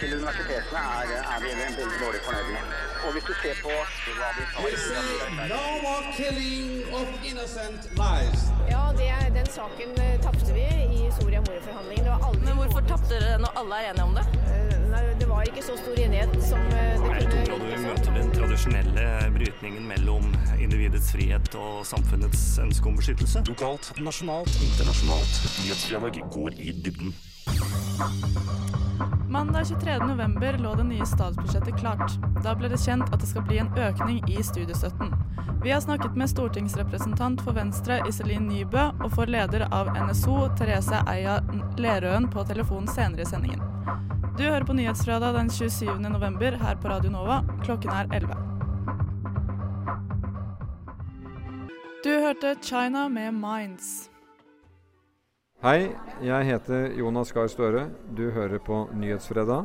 til universitetene er, er vi veldig dårlig fornøyd med. Og hvis du ser på hva de tar no more killing of innocent lives. Ja, det, den saken eh, tapte vi i Soria Moria-forhandlingene. Det var aldri Men hvorfor tapte dere når alle er enige om det? Eh, Nei, det var ikke så stor enighet som det kunne Jeg tror du møter den tradisjonelle brytningen mellom individets frihet og samfunnets ønske om beskyttelse. Lokalt, nasjonalt, internasjonalt. Nyhetsdialog går i dybden. Mandag 23.11 lå det nye statsbudsjettet klart. Da ble det kjent at det skal bli en økning i studiestøtten. Vi har snakket med stortingsrepresentant for Venstre Iselin Nybø og for leder av NSO Therese Eia Lerøen på telefon senere i sendingen. Du hører på Nyhetsfredag den 27.11 her på Radio Nova. Klokken er 11. Du hørte China med Minds. Hei, jeg heter Jonas Gahr Støre. Du hører på Nyhetsfredag.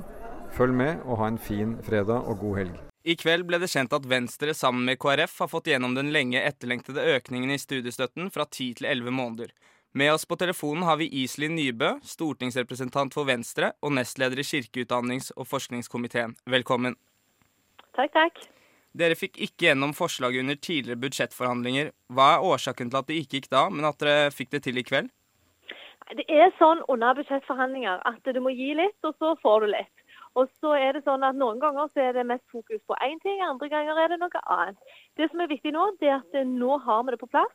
Følg med og ha en fin fredag og god helg. I kveld ble det kjent at Venstre sammen med KrF har fått gjennom den lenge etterlengtede økningen i studiestøtten fra 10 til 11 måneder. Med oss på telefonen har vi Iselin Nybø, stortingsrepresentant for Venstre og nestleder i kirkeutdannings- og forskningskomiteen. Velkommen. Takk, takk. Dere fikk ikke gjennom forslaget under tidligere budsjettforhandlinger. Hva er årsaken til at det ikke gikk da, men at dere fikk det til i kveld? Det er sånn under budsjettforhandlinger at du må gi litt, og så får du litt. Og så er det sånn at Noen ganger så er det mest fokus på én ting, andre ganger er det noe annet. Det som er viktig nå, det er at nå har vi det på plass.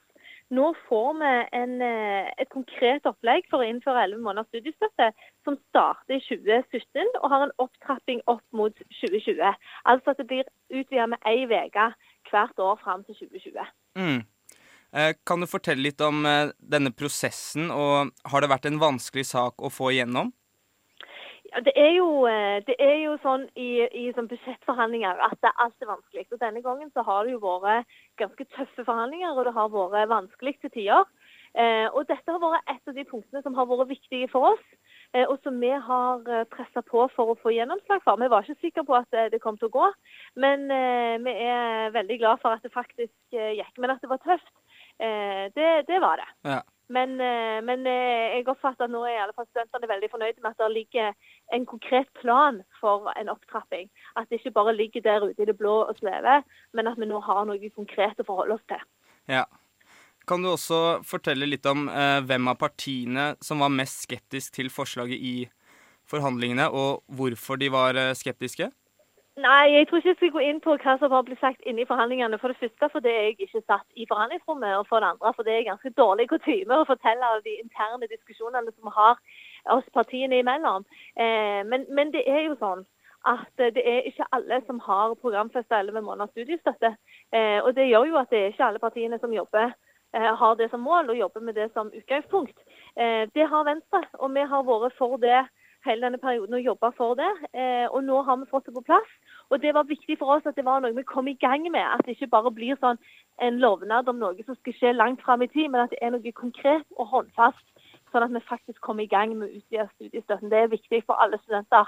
Nå får vi en, eh, et konkret opplegg for å innføre 11 måneders studiestøtte, som starter i 2017 og har en opptrapping opp mot 2020. Altså at det blir utvidet med ei uke hvert år fram til 2020. Mm. Eh, Kan du fortelle litt om eh, denne prosessen, og har det vært en vanskelig sak å få igjennom? Ja, det, er jo, eh, det er jo sånn i, i sånn budsjettforhandlinger at det alt er vanskelig. Og Denne gangen så har det jo vært ganske tøffe forhandlinger, og det har vært vanskelig til tider. Eh, og Dette har vært et av de punktene som har vært viktige for oss, eh, og som vi har pressa på for å få gjennomslag for. Vi var ikke sikre på at det kom til å gå, men eh, vi er veldig glad for at det faktisk gikk. Men at det var tøft, det, det var det. Ja. Men, eh, men eh, jeg oppfatter at nå er i alle fall studentene veldig fornøyde med at det ligger en konkret plan for en opptrapping. At det ikke bare ligger der ute i det blå og svever, men at vi nå har noe konkret å forholde oss til. Ja. Kan du også fortelle litt om eh, hvem av partiene som var mest skeptisk til forslaget i forhandlingene, og hvorfor de var eh, skeptiske? Nei, jeg tror ikke jeg skal gå inn på hva som har blitt sagt inne i forhandlingene. For det første fordi jeg ikke satt i forhandlingsrommet, og for det andre fordi det er ganske dårlig kutyme å fortelle av de interne diskusjonene som vi har oss partiene imellom. Eh, men, men det er jo sånn at det er ikke alle som har programfesta 11 måneders studiestøtte. Eh, og det gjør jo at det er ikke alle partiene som jobber eh, har det som mål og jobber med det som utgangspunkt. Eh, det har Venstre, og vi har vært for det hele denne perioden og jobba for det. Eh, og nå har vi fått det på plass. Og det var viktig for oss at det var noe vi kom i gang med. At det ikke bare blir sånn en lovnad om noe som skal skje langt fram i tid, men at det er noe konkret og håndfast. Sånn at vi faktisk kommer i gang med å utvide studiestøtten. Det er viktig for alle studenter.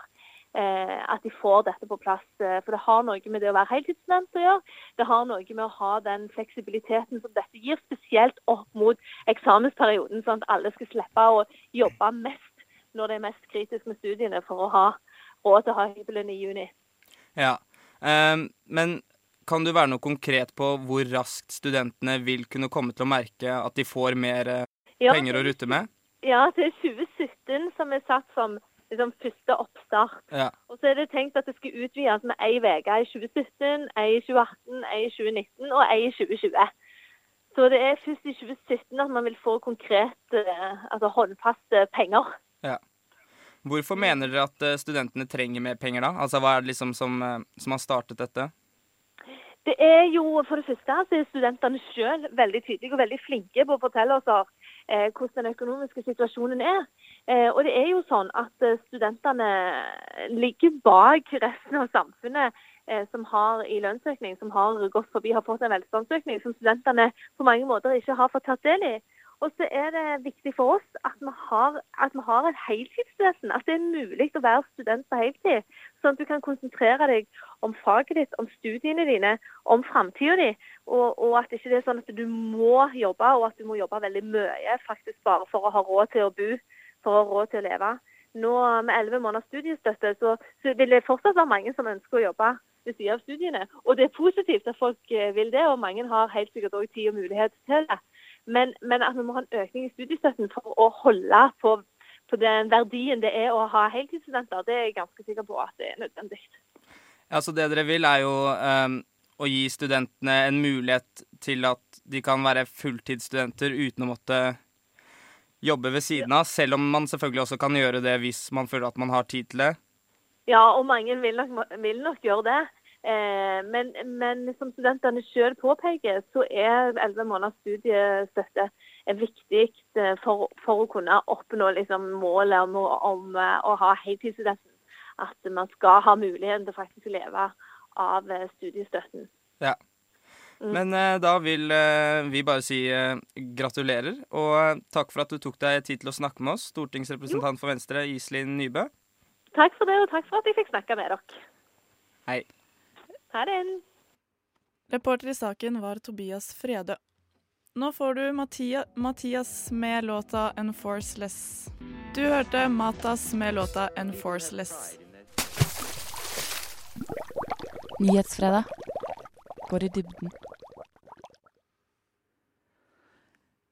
Eh, at de får dette på plass. Eh, for det har noe med det å være heltidsstudent å gjøre. Det har noe med å ha den fleksibiliteten som dette gir, spesielt opp mot eksamensperioden. Sånn at alle skal slippe å jobbe mest når det er mest kritisk med studiene for å ha råd til å ha hybelen i juni. Ja. Ehm, men kan du være noe konkret på hvor raskt studentene vil kunne komme til å merke at de får mer eh, Ja, penger å rutte med? Ja, det er 2017 som er satt som liksom, første oppstart. Ja. Og så er det tenkt at det skal utvides med ei uke i 2017, ei i 2018, ei i 2019 og ei i 2020. Så det er først i 2017 at man vil få konkret, eh, altså håndfaste penger. Ja. Hvorfor mener dere at eh, studentene trenger mer penger da? Altså Hva er det liksom som, eh, som har startet dette? Det er jo, For det første så er studentene selv veldig tydelige og veldig flinke på å fortelle oss eh, hvordan den økonomiske situasjonen er. Eh, og det er jo sånn at eh, studentene ligger bak resten av samfunnet eh, som har i lønnsøkning, som har gått forbi, har fått en velstandsøkning, som studentene på mange måter ikke har fått tatt del i. Og så er det viktig for oss at vi har, at vi har et heltidsvesen. At det er mulig å være student på heltid. Sånn at du kan konsentrere deg om faget ditt, om studiene dine, om framtida di. Og, og at ikke det er sånn at du må jobbe, og at du må jobbe veldig mye faktisk bare for å ha råd til å bo, for å ha råd til å leve. nå med elleve måneders studiestøtte, så, så, vil det fortsatt være mange som ønsker å jobbe ved siden av studiene. Og det er positivt at folk eh, vil det, og mange har helt sikkert òg tid og mulighet til det. Men, men, at vi må ha en økning i studiestøtten for å holde på, på den verdien det er å ha heltidsstudenter, det er jeg ganske sikker på at det er nødvendig. Ja, så Det dere vil, er jo um, å gi studentene en mulighet til at de kan være fulltidsstudenter uten å måtte jobbe ved siden av, selv om man selvfølgelig også kan gjøre det hvis man føler at man har tid til det? Ja, og mange vil nok, vil nok gjøre det. Eh, men, men, som studentene selv påpeker, så er elleve måneders studiestøtte viktig eh, for, for, å kunne oppnå liksom, målet om, om, eh, å ha heltidsstudenten. At man skal ha muligheten til faktisk å leve av studiestøtten. Ja. Mm. Men da vil vi bare si gratulerer, og takk for at du tok deg tid til å snakke med oss, stortingsrepresentant for Venstre Iselin Nybø. Takk for det, og takk for at jeg fikk snakke med dere. Hei. Ha det. Reporter i saken var Tobias Fredø. Nå får du Mathias, Mathias med låta 'Enforceless'. Du hørte Matas med låta 'Enforceless'. Nyhetsfredag går i dybden.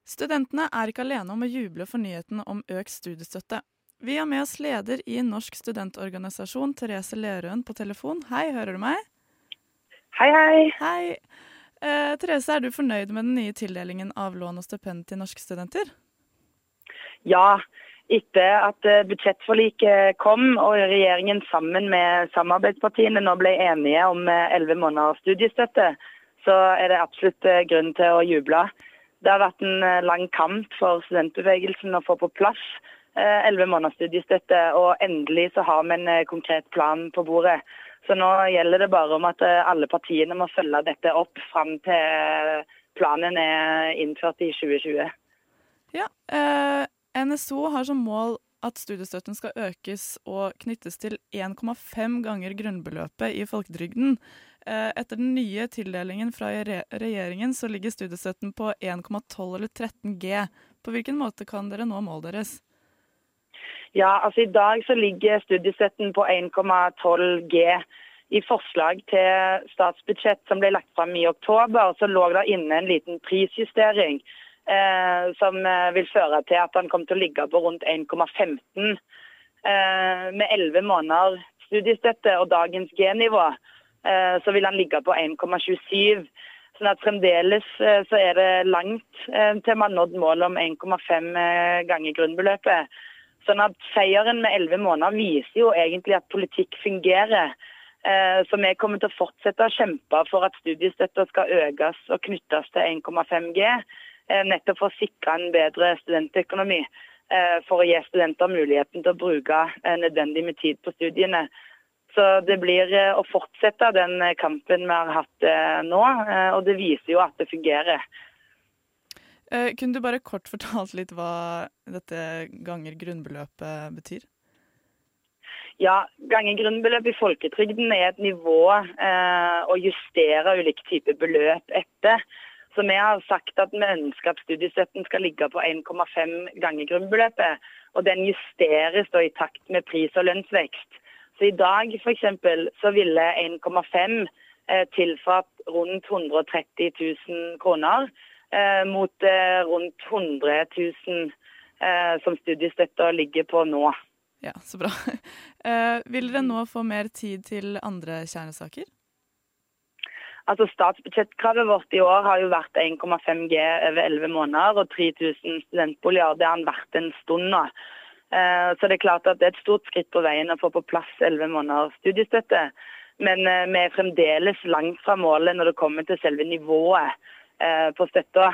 Studentene er ikke alene om å juble for nyheten om økt studiestøtte. Vi har med oss leder i Norsk studentorganisasjon, Therese Lerøen, på telefon. Hei, hører du meg? Hei, hei. Hei. Eh, Therese, er du fornøyd med den nye tildelingen av lån og stipend til norske studenter? Ja, etter at eh, budsjettforliket kom og regjeringen sammen med samarbeidspartiene nå ble enige om eh, elleve måneders studiestøtte, så er det absolutt eh, grunn til å juble. Det har vært en lang kamp for studentbevegelsen å få på plass elleve måneders studiestøtte, og endelig så har vi en konkret plan på bordet. Så nå gjelder det bare om at alle partiene må følge dette opp fram til planen er innført i 2020. Ja, eh, NSO har som mål at studiestøtten skal økes og knyttes til 1,5 ganger grunnbeløpet i folketrygden. Eh, etter den nye tildelingen fra regjeringen så ligger studiestøtten på 1,12 eller 13 G. På hvilken måte kan dere nå målet deres? Ja, altså I dag så ligger studiestøtten på 1,12 G. I forslag til statsbudsjett som ble lagt fram i oktober, så lå det inne en liten prisjustering eh, som eh, vil føre til at den kommer til å ligge på rundt 1,15. Eh, med 11 måneder studiestøtte og dagens G-nivå Eh, så vil han ligge på 1,27. Sånn at Fremdeles eh, så er det langt til man har nådd målet om 1,5 ganger grunnbeløpet. Sånn at Seieren med 11 måneder viser jo egentlig at politikk fungerer. Så vi kommer til å fortsette å kjempe for at studiestøtta skal økes og knyttes til 1,5 G. Nettopp for å sikre en bedre studentøkonomi. For å gi studenter muligheten til å bruke nødvendig med tid på studiene. Så det blir eh, å fortsette den eh, kampen vi har hatt eh, nå, og det viser jo at det fungerer. Kunne du bare kort fortalt litt hva dette ganger grunnbeløpet betyr? Ja, ganger grunnbeløp i folketrygden er et nivå eh, å justere ulike typer beløp etter. Så vi har sagt at vi ønsker at studiestøtten skal ligge på 1,5 ganger grunnbeløpet. Og den justeres da i takt med pris- og lønnsvekst. Så I dag eksempel, så ville 1,5 eh, tilfalt rundt 130 000 kroner, eh, mot eh, rundt 100 000 eh, som studiestøtta ligger på nå. Ja, så bra. Eh, vil dere nå få mer tid til andre kjernesaker? Altså Statsbudsjettkravet vårt i år har jo vært 1,5 G over 11 måneder og 3000 studentboliger. Det har den vært en stund nå. Eh, så det er klart at det er et stort skritt på veien å få på plass elleve måneders studiestøtte. Men eh, vi er fremdeles langt fra målet når det kommer til selve nivået eh, på støtta.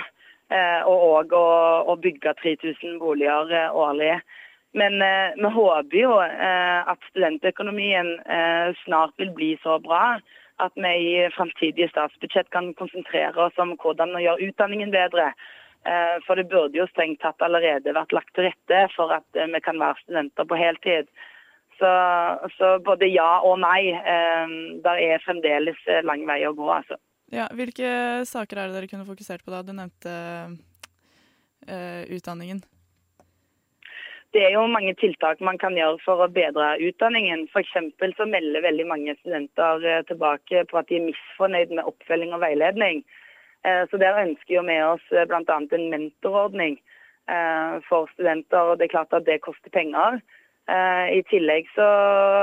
Og òg å bygge 3000 boliger årlig. Men vi håper jo at studentøkonomien snart vil bli så bra at vi i framtidige statsbudsjett kan konsentrere oss om hvordan å gjøre utdanningen bedre. Eh, for det burde jo strengt tatt allerede vært lagt til rette for at eh, vi kan være studenter på heltid. Så, så både ja og nei. Eh, der er fremdeles lang vei å gå, altså. Ja, hvilke saker er det dere kunne fokusert på da? Du nevnte uh, utdanningen. det er jo mange tiltak man kan gjøre for å bedre utdanningen. F.eks. så melder veldig mange studenter eh, tilbake på at de er misfornøyd med oppfølging og veiledning. Eh, så Der ønsker vi oss eh, bl.a. en mentorordning for studenter. og Det er klart at det koster penger. I tillegg så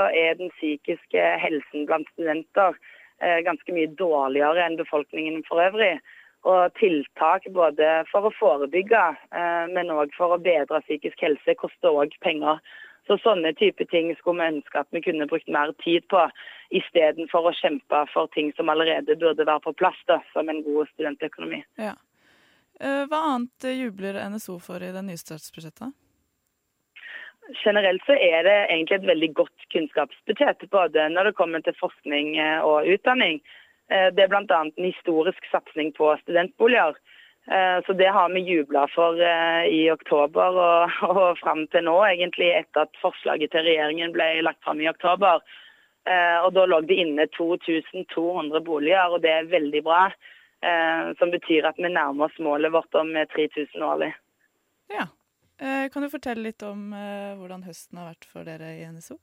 er den psykiske helsen blant studenter ganske mye dårligere enn befolkningen for øvrig. Og tiltak både for å forebygge, eh, men òg for å bedre psykisk helse, koster òg penger. Så Sånne type ting skulle vi ønske at vi kunne brukt mer tid på, istedenfor å kjempe for ting som allerede burde være på plass, da, som en god studentøkonomi. Ja. Eh, hva annet jubler NSO for i det nye statsbudsjettet? Generelt så er det egentlig et veldig godt kunnskapsbudsjett, både når det kommer til forskning eh, og utdanning. Eh, det er bl.a. en historisk satsing på studentboliger. Eh, så Det har vi jubla for i oktober og, og fram til nå, egentlig etter at forslaget til regjeringen ble lagt fram i oktober. Og Da lå det inne 2200 boliger, og det er veldig bra. Som betyr at vi nærmer oss målet vårt om 3000 årlig. Ja. Kan du fortelle litt om hvordan høsten har vært for dere i NSO?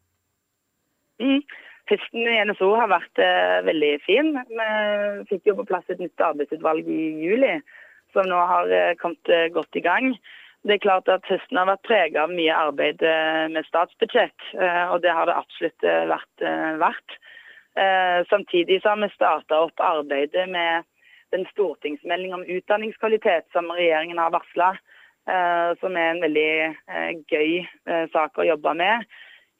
Mm. Høsten i NSO har vært eh, veldig fin. Vi fikk jo på plass et nytt arbeidsutvalg i juli, som nå har eh, kommet eh, godt i gang. Det er klart at Høsten har vært preget av mye arbeid eh, med statsbudsjett, eh, og det har det absolutt eh, vært verdt. Samtidig så har vi starta opp arbeidet med den stortingsmelding om utdanningskvalitet som regjeringen har varsla, som er en veldig gøy sak å jobbe med.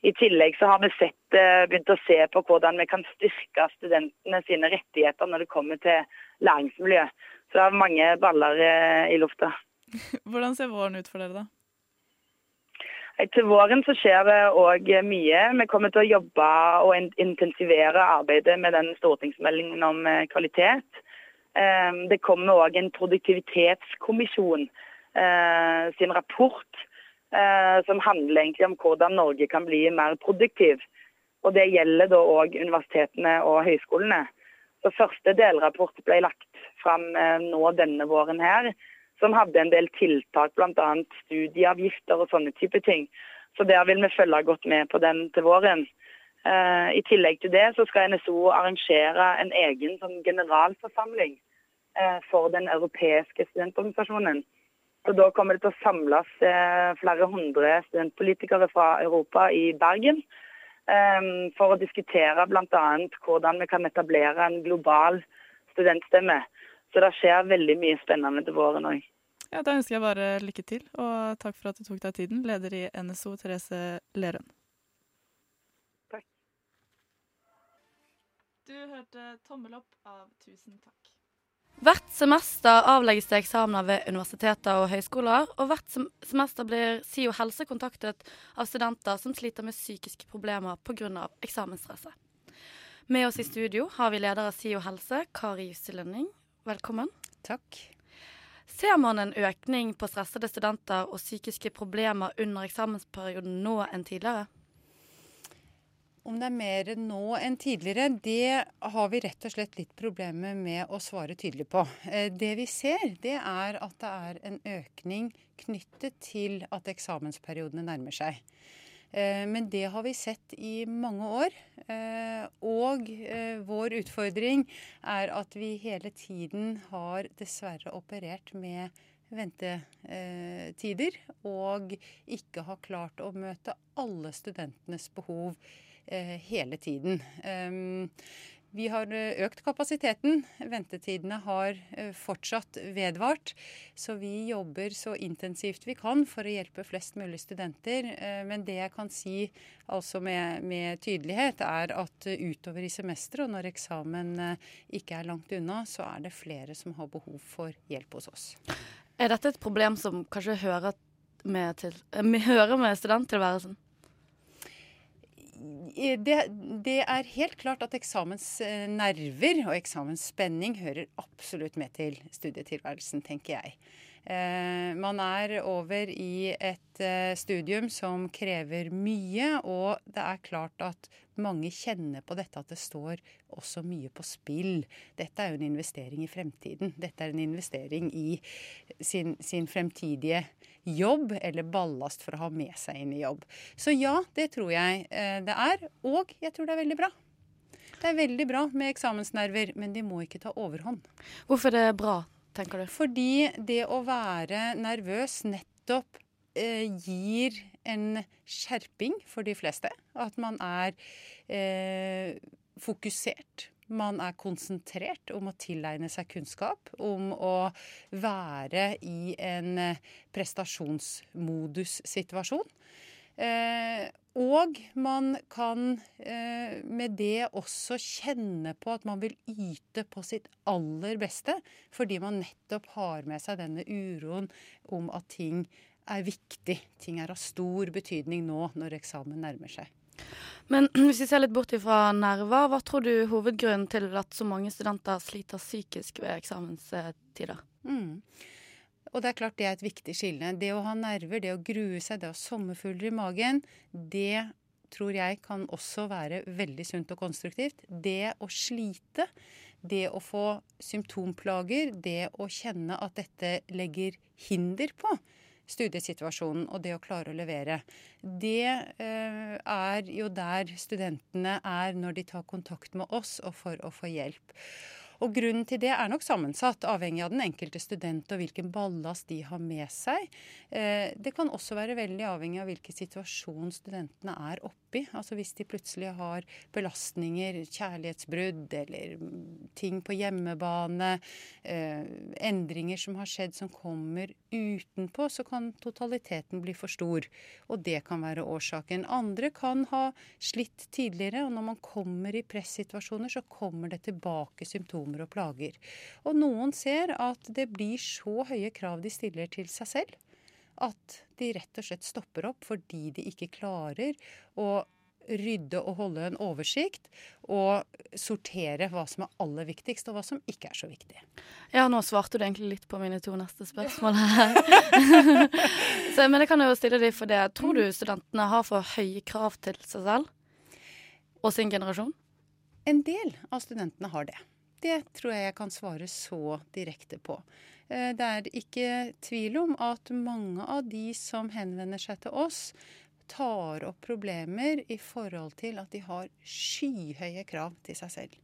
I tillegg så har vi sett, eh, begynt å se på hvordan vi kan styrke studentene sine rettigheter når det kommer til læringsmiljø. Så det er mange baller eh, i lufta. Hvordan ser våren ut for dere, da? Til våren så skjer det òg mye. Vi kommer til å jobbe og intensivere arbeidet med den stortingsmeldingen om eh, kvalitet. Det kommer òg en produktivitetskommisjon sin rapport eh, som handler egentlig om hvordan Norge kan bli mer produktiv. Og Det gjelder da òg universitetene og høyskolene. Så Første delrapport ble lagt fram eh, nå denne våren her, som hadde en del tiltak, bl.a. studieavgifter og sånne type ting. Så der vil vi følge godt med på den til våren. Eh, I tillegg til det så skal NSO arrangere en egen sånn generalforsamling eh, for den europeiske studentorganisasjonen. Så Da kommer det til å samles eh, flere hundre studentpolitikere fra Europa i Bergen eh, for å diskutere bl.a. hvordan vi kan etablere en global studentstemme. Så det skjer veldig mye spennende til våren òg. Ja, Da ønsker jeg bare lykke til, og takk for at du tok deg tiden, leder i NSO Therese Lerøen. Takk. Du hørte 'Tommel opp' av Tusen takk. Hvert semester avlegges det eksamener ved universiteter og høyskoler, og hvert semester blir SIO helse kontaktet av studenter som sliter med psykiske problemer pga. eksamensstresset. Med oss i studio har vi leder av SIO helse, Kari Jussi Lønning. Velkommen. Takk. Ser man en økning på stressede studenter og psykiske problemer under eksamensperioden nå enn tidligere? Om det er mer nå enn tidligere, det har vi rett og slett litt problemer med å svare tydelig på. Eh, det vi ser, det er at det er en økning knyttet til at eksamensperiodene nærmer seg. Eh, men det har vi sett i mange år. Eh, og vår utfordring er at vi hele tiden har dessverre operert med ventetider, og ikke har klart å møte alle studentenes behov Eh, hele tiden. Vi har eh, økt kapasiteten. Ventetidene har eh, fortsatt vedvart. Så vi jobber så intensivt vi kan for å hjelpe flest mulig studenter. Men det jeg kan si altså med, med tydelighet, er at utover i semesteret og når eksamen ikke er langt unna, så er det flere som har behov for hjelp hos oss. Er dette et problem som kanskje hører med, til, hører med studenttilværelsen? Det, det, er helt klart at eksamensnerver og eksamensspenning hører absolutt med til studietilværelsen, tenker jeg. Eh, man er over i et eh, studium som krever mye, og det er klart at mange kjenner på dette at det står også mye på spill. Dette er jo en investering i fremtiden. Dette er en investering i sin, sin fremtidige jobb, eller ballast for å ha med seg inn i jobb. Så ja, det tror jeg eh, det er. Og jeg tror det er veldig bra. Det er veldig bra med eksamensnerver, men de må ikke ta overhånd. Hvorfor er det bra, tenker du? Fordi det å være nervøs nettopp eh, gir en skjerping for de fleste. At man er eh, fokusert. Man er konsentrert om å tilegne seg kunnskap, om å være i en eh, prestasjonsmodussituasjon. Eh, og man kan eh, med det også kjenne på at man vil yte på sitt aller beste, fordi man nettopp har med seg denne uroen om at ting er viktig. Ting er av stor betydning nå når eksamen nærmer seg. Men hvis vi ser litt bort fra nerver, hva tror du er hovedgrunnen til at så mange studenter sliter psykisk ved eksamenstider? Mm. Og det er klart det er et viktig skille. Det å ha nerver, det å grue seg, det å ha sommerfugler i magen, det tror jeg kan også være veldig sunt og konstruktivt. Det å slite, det å få symptomplager, det å kjenne at dette legger hinder på studiesituasjonen og det å klare å levere. Det eh, er jo der studentene er når de tar kontakt med oss og for å få hjelp. Og Grunnen til det er nok sammensatt, avhengig av den enkelte student og hvilken ballast de har med seg. Eh, det kan også være veldig avhengig av hvilken situasjon studentene er oppi. Altså Hvis de plutselig har belastninger, kjærlighetsbrudd eller ting på hjemmebane, eh, endringer som har skjedd som kommer utenpå, så kan totaliteten bli for stor. Og det kan være årsaken. Andre kan ha slitt tidligere, og når man kommer i pressituasjoner, så kommer det tilbake symptomer og plager. Og noen ser at det blir så høye krav de stiller til seg selv, at de rett og slett stopper opp fordi de ikke klarer å rydde og holde en oversikt og sortere hva som er aller viktigst, og hva som ikke er så viktig. Ja, nå svarte du egentlig litt på mine to neste spørsmål her. så, men jeg kan jo stille deg for det. Tror du studentene har for høye krav til seg selv og sin generasjon? En del av studentene har det. Det tror jeg jeg kan svare så direkte på. Eh, det er ikke tvil om at mange av de som henvender seg til oss, tar opp problemer i forhold til at de har skyhøye krav til seg selv.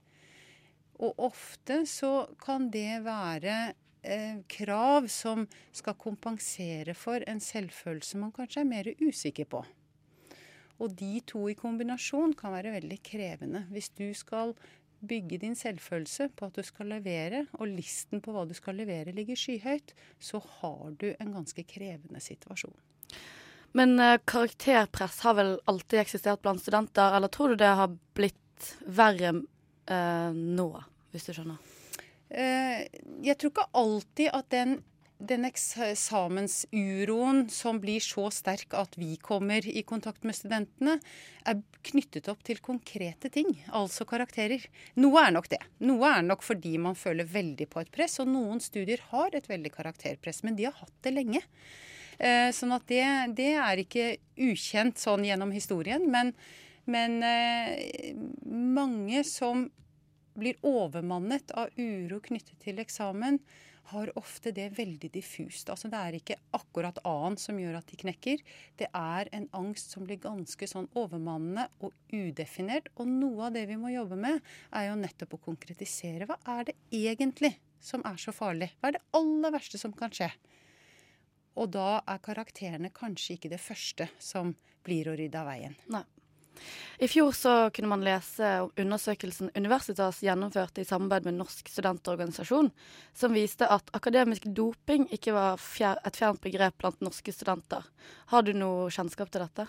Og ofte så kan det være eh, krav som skal kompensere for en selvfølelse man kanskje er mer usikker på. Og de to i kombinasjon kan være veldig krevende. Hvis du skal bygge din selvfølelse på at du skal levere, og listen på hva du skal levere ligger skyhøyt, så har du en ganske krevende situasjon. Men eh, karakterpress har vel alltid eksistert blant studenter, eller tror du det har blitt verre eh, nå, hvis du skjønner? Eh, jeg tror ikke alltid at den den eksamensuroen som blir så sterk at vi kommer i kontakt med studentene, er knyttet opp til konkrete ting, altså karakterer. Noe er nok det. Noe er nok fordi man føler veldig på et press, og noen studier har et veldig karakterpress, men de har hatt det lenge. Eh, sånn at det, det er ikke ukjent sånn gjennom historien, men, men eh, mange som blir overmannet av uro knyttet til eksamen, har ofte det veldig diffust. Altså Det er ikke akkurat A-en som gjør at de knekker. Det er en angst som blir ganske sånn overmannende og udefinert. Og noe av det vi må jobbe med, er jo nettopp å konkretisere. Hva er det egentlig som er så farlig? Hva er det aller verste som kan skje? Og da er karakterene kanskje ikke det første som blir å rydde av veien. Nei. I fjor så kunne man lese undersøkelsen Universitas gjennomførte i samarbeid med Norsk studentorganisasjon, som viste at akademisk doping ikke var fjer et fjernt begrep blant norske studenter. Har du noe kjennskap til dette?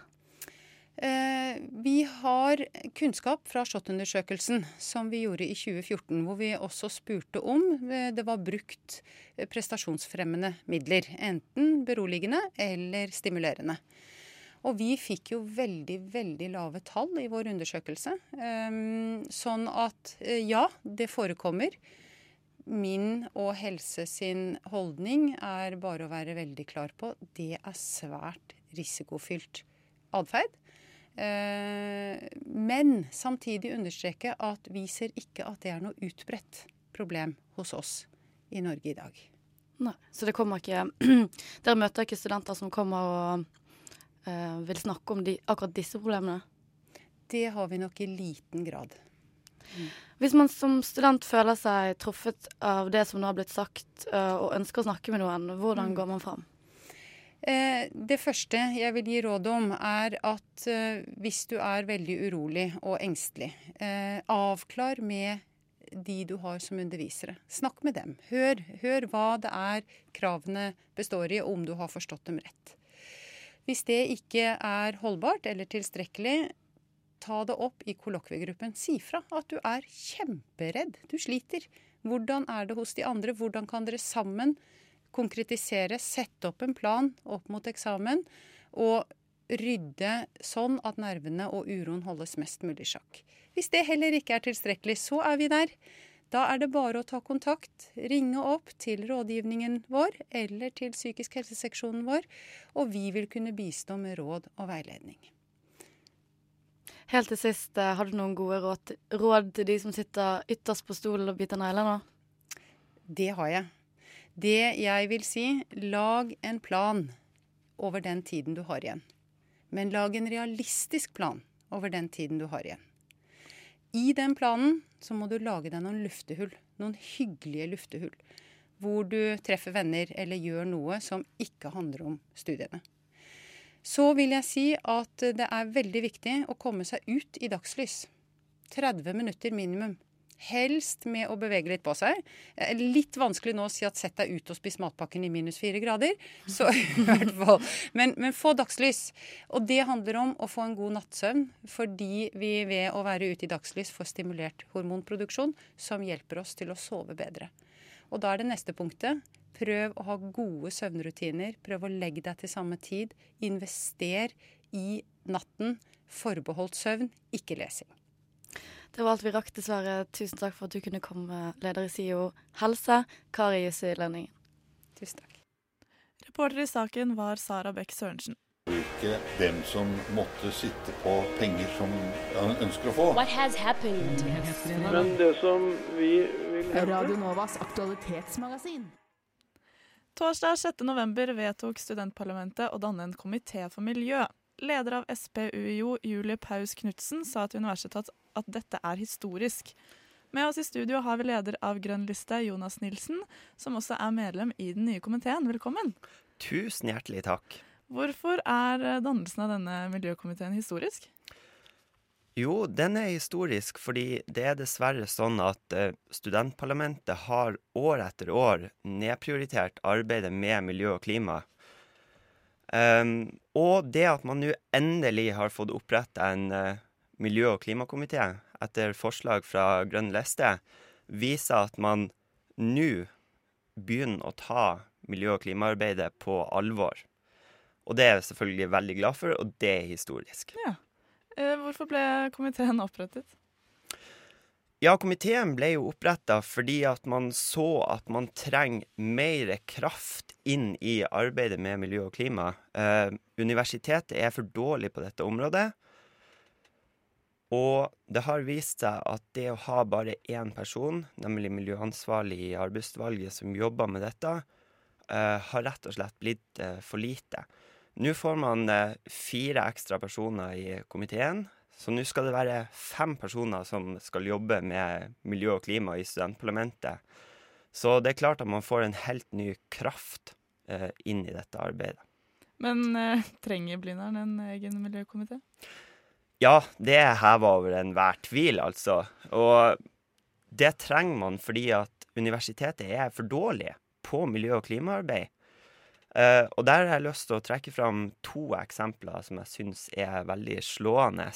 Eh, vi har kunnskap fra SHoT-undersøkelsen som vi gjorde i 2014, hvor vi også spurte om eh, det var brukt prestasjonsfremmende midler. Enten beroligende eller stimulerende. Og vi fikk jo veldig, veldig lave tall i vår undersøkelse. Ehm, sånn at eh, ja, det forekommer. min og Helse sin holdning er bare å være veldig klar på. Det er svært risikofylt atferd. Eh, men samtidig understreke at vi ser ikke at det er noe utbredt problem hos oss i Norge i dag. Nei, Så det kommer ikke Dere møter ikke studenter som kommer og eh, vil snakke om de, akkurat disse problemene? Det har vi nok i liten grad. Mm. Hvis man som student føler seg truffet av det som nå har blitt sagt, eh, og ønsker å snakke med noen, hvordan mm. går man fram? Eh, det første jeg vil gi råd om, er at eh, hvis du er veldig urolig og engstelig, eh, avklar med de du har som undervisere. Snakk med dem. Hør, hør hva det er kravene består i, og om du har forstått dem rett. Hvis det ikke er holdbart eller tilstrekkelig, ta det opp i kollokviegruppen. Si fra at du er kjemperedd. Du sliter. Hvordan er det hos de andre? Hvordan kan dere sammen konkretisere, sette opp en plan opp mot eksamen og rydde sånn at nervene og uroen holdes mest mulig i sjakk. Hvis det heller ikke er tilstrekkelig, så er vi der. Da er det bare å ta kontakt, ringe opp til rådgivningen vår eller til psykisk helseseksjonen vår, og vi vil kunne bistå med råd og veiledning. Helt til sist, eh, har du noen gode råd, råd til de som sitter ytterst på stolen og biter negler nå? Det har jeg. Det jeg vil si, lag en plan over den tiden du har igjen. Men lag en realistisk plan over den tiden du har igjen. I den planen så må du lage deg noen luftehull. Noen hyggelige luftehull. Hvor du treffer venner eller gjør noe som ikke handler om studiene. Så vil jeg si at det er veldig viktig å komme seg ut i dagslys. 30 minutter minimum. Helst med å bevege litt på seg. Eh, litt vanskelig nå å si at sett deg ut og spis matpakken i minus fire grader. Så i hvert fall. Men, men, få dagslys. Og det handler om å få en god nattsøvn, fordi vi ved å være ute i dagslys får stimulert hormonproduksjon, som hjelper oss til å sove bedre. Og da er det neste punktet. Prøv å ha gode søvnrutiner. Prøv å legge deg til samme tid. Invester i natten. Forbeholdt søvn, ikke lesing. Det var alt vi rakk, dessverre. Tusen takk for at du kunne komme, leder i SIO helse, Kari Jussi Lønningen. Tusen takk. Reporter i saken var Sara Bech Sørensen. Ikke hvem som måtte sitte på penger som han ønsker å få. Men det som vi vil Radio Novas aktualitetsmagasin. Torsdag 6.11 vedtok studentparlamentet å danne en komité for miljø. Leder av SPUIO, Julie Paus Knutsen, sa til universitetet at dette er historisk. Med oss i studio har vi leder av Grønn liste, Jonas Nilsen, som også er medlem i den nye komiteen. Velkommen. Tusen hjertelig takk. Hvorfor er eh, dannelsen av denne miljøkomiteen historisk? Jo, den er historisk fordi det er dessverre sånn at eh, studentparlamentet har år etter år nedprioritert arbeidet med miljø og klima. Um, og det at man nå endelig har fått oppretta en uh, miljø- og klimakomité etter forslag fra Grønn liste, viser at man nå begynner å ta miljø- og klimaarbeidet på alvor. Og det er jeg selvfølgelig veldig glad for, og det er historisk. Ja. Eh, hvorfor ble komiteen opprettet? Ja, komiteen ble jo oppretta fordi at man så at man trenger mer kraft inn i arbeidet med miljø og klima. Eh, universitetet er for dårlig på dette området. Og det har vist seg at det å ha bare én person, nemlig miljøansvarlig i arbeidsutvalget, som jobber med dette, eh, har rett og slett blitt eh, for lite. Nå får man uh, fire ekstra personer i komiteen, så nå skal det være fem personer som skal jobbe med miljø og klima i studentparlamentet. Så det er klart at man får en helt ny kraft inn i dette arbeidet. Men trenger Blindern en egen miljøkomité? Ja, det er heva over enhver tvil, altså. Og det trenger man fordi at universitetet er for dårlig på miljø- og klimaarbeid. Eh, og der har jeg lyst til å trekke fram to eksempler som jeg syns er veldig slående.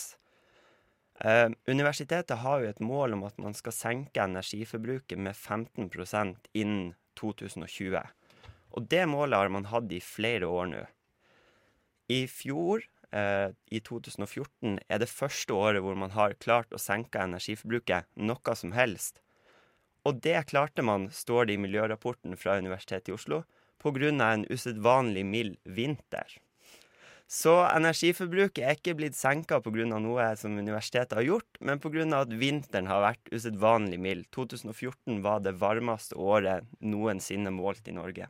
Uh, universitetet har jo et mål om at man skal senke energiforbruket med 15% innen 2020. Og det målet har man hatt i flere år nå. I fjor eh, i 2014 er det første året hvor man har klart å senke energiforbruket noe som helst. Og det klarte man, står det i miljørapporten fra Universitetet i Oslo, pga. en usedvanlig mild vinter. Så energiforbruket er ikke blitt senka pga. noe som universitetet har gjort, men pga. at vinteren har vært usedvanlig mild. 2014 var det varmeste året noensinne målt i Norge.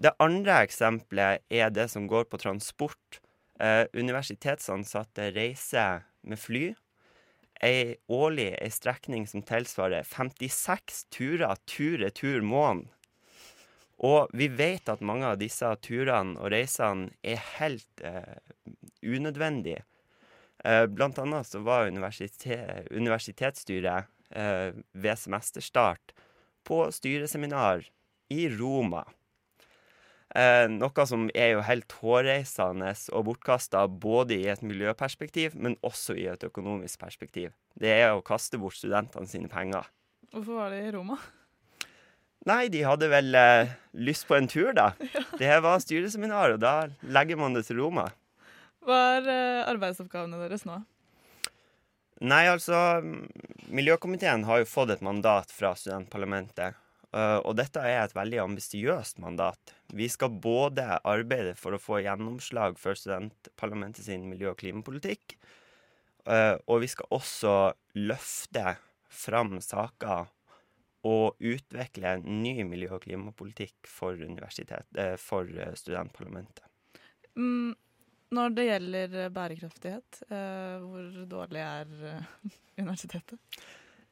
Det andre eksempelet er det som går på transport. Eh, universitetsansatte reiser med fly. Ei årlig ei strekning som tilsvarer 56 turer tur-retur måneden. Og vi vet at mange av disse turene og reisene er helt eh, unødvendige. Eh, blant annet så var universitet, universitetsstyret eh, ved semesterstart på styreseminar i Roma. Eh, noe som er jo helt hårreisende og bortkasta både i et miljøperspektiv, men også i et økonomisk perspektiv. Det er å kaste bort studentene sine penger. Hvorfor var det i Roma? Nei, de hadde vel eh, lyst på en tur, da. Det var styreseminar, og da legger man det til Roma. Hva er eh, arbeidsoppgavene deres nå? Nei, altså Miljøkomiteen har jo fått et mandat fra studentparlamentet. Uh, og dette er et veldig ambisiøst mandat. Vi skal både arbeide for å få gjennomslag for studentparlamentet sin miljø- og klimapolitikk, uh, og vi skal også løfte fram saker og utvikle en ny miljø- og klimapolitikk for, uh, for studentparlamentet. Mm, når det gjelder bærekraftighet, hvor dårlig er universitetet?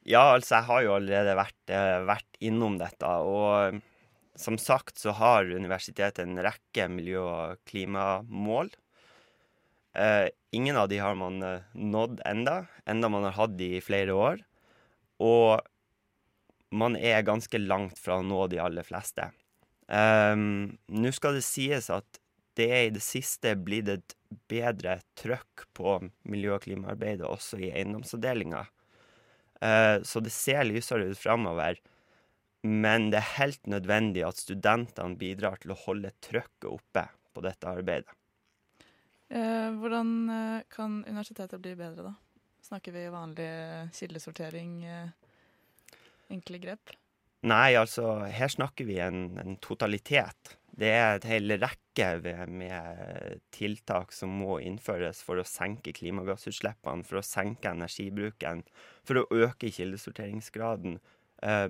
Ja, altså, jeg har jo allerede vært, vært innom dette. Og som sagt så har universitetet en rekke miljø- og klimamål. Eh, ingen av de har man nådd enda, enda man har hatt de i flere år. Og man er ganske langt fra å nå de aller fleste. Um, Nå skal det sies at det er i det siste blitt et bedre trøkk på miljø- og klimaarbeidet også i eiendomsavdelinga. Uh, så det ser lysere ut framover. Men det er helt nødvendig at studentene bidrar til å holde trøkket oppe på dette arbeidet. Eh, hvordan eh, kan universitetet bli bedre, da? Snakker vi vanlig kildesortering, eh, enkle grep? Nei, altså her snakker vi en, en totalitet. Det er et hel rekke med tiltak som må innføres for å senke klimagassutslippene, for å senke energibruken, for å øke kildesorteringsgraden,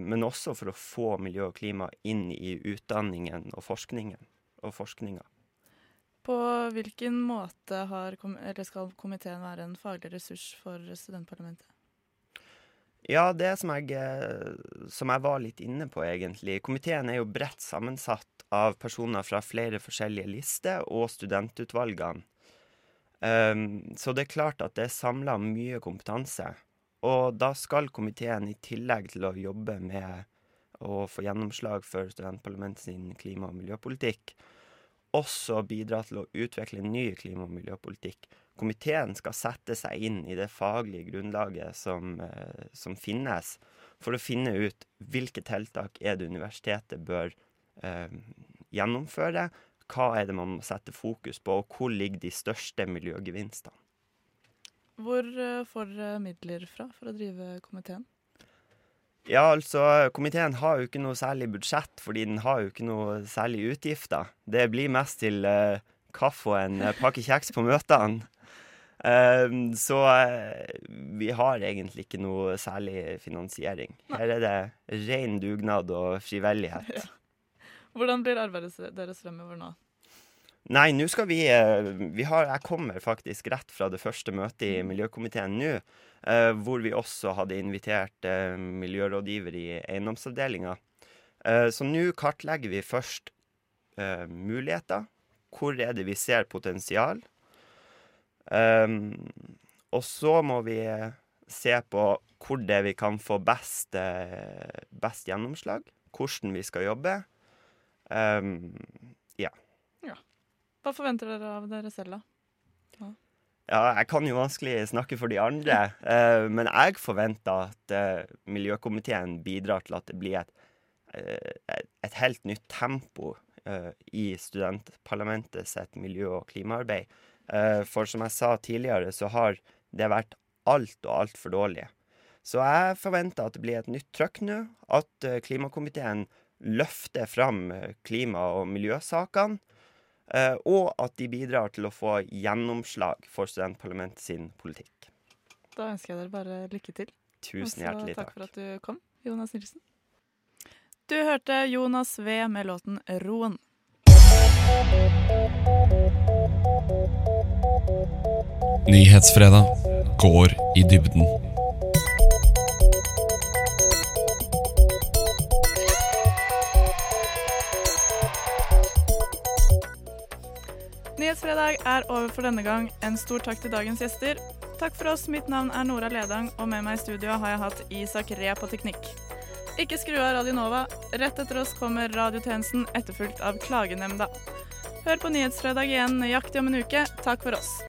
men også for å få miljø og klima inn i utdanningen og forskningen. Og forskninga. På hvilken måte har, skal komiteen være en faglig ressurs for studentparlamentet? Ja, det som jeg, som jeg var litt inne på, egentlig. Komiteen er jo bredt sammensatt av personer fra flere forskjellige lister og studentutvalgene. Um, så det er klart at det er samla mye kompetanse. Og da skal komiteen, i tillegg til å jobbe med å få gjennomslag for studentparlamentet sin klima- og miljøpolitikk, også bidra til å utvikle ny klima- og miljøpolitikk. Komiteen skal sette seg inn i det faglige grunnlaget som, eh, som finnes, for å finne ut hvilke tiltak er det universitetet bør eh, gjennomføre, hva er det man må sette fokus på, og hvor ligger de største miljøgevinstene. Hvor får dere midler fra for å drive komiteen? Ja, altså, komiteen har jo ikke noe særlig budsjett, fordi den har jo ikke noe særlig utgifter. Det blir mest til uh, kaffe og en uh, pakke kjeks på møtene. Uh, så vi har egentlig ikke noe særlig finansiering. Her er det ren dugnad og frivillighet. Ja. Hvordan blir arbeidet deres fremover nå? Nei, nå skal vi, vi har, Jeg kommer faktisk rett fra det første møtet i miljøkomiteen nå. Uh, hvor vi også hadde invitert uh, miljørådgiver i eiendomsavdelinga. Uh, så nå kartlegger vi først muligheter. Hvor er det vi ser potensial? Um, og så må vi se på hvor det vi kan få best, best gjennomslag. Hvordan vi skal jobbe. Um. Hva forventer dere av dere selv, da? Ja. Ja, jeg kan jo vanskelig snakke for de andre, uh, men jeg forventer at uh, miljøkomiteen bidrar til at det blir et, uh, et helt nytt tempo i studentparlamentet sitt miljø- og klimaarbeid. for som jeg sa tidligere, så har det vært alt og altfor dårlig. Så jeg forventer at det blir et nytt trøkk nå. At klimakomiteen løfter fram klima- og miljøsakene. Eh, Og at de bidrar til å få gjennomslag for studentparlamentet sin politikk. Da ønsker jeg dere bare lykke til. Tusen Og hjertelig takk takk. for at du kom, Jonas Nilsen. Du hørte Jonas V med låten 'Roen'. Nyhetsfredag går i dybden. Nyhetsfredag er over for denne gang. En stor takk til dagens gjester. Takk for oss. Mitt navn er Nora Ledang, og med meg i studio har jeg hatt Isak Re på teknikk. Ikke skru av Radio Nova. Rett etter oss kommer radiotjenesten, etterfulgt av Klagenemnda. Hør på Nyhetsfredag igjen nøyaktig om en uke. Takk for oss.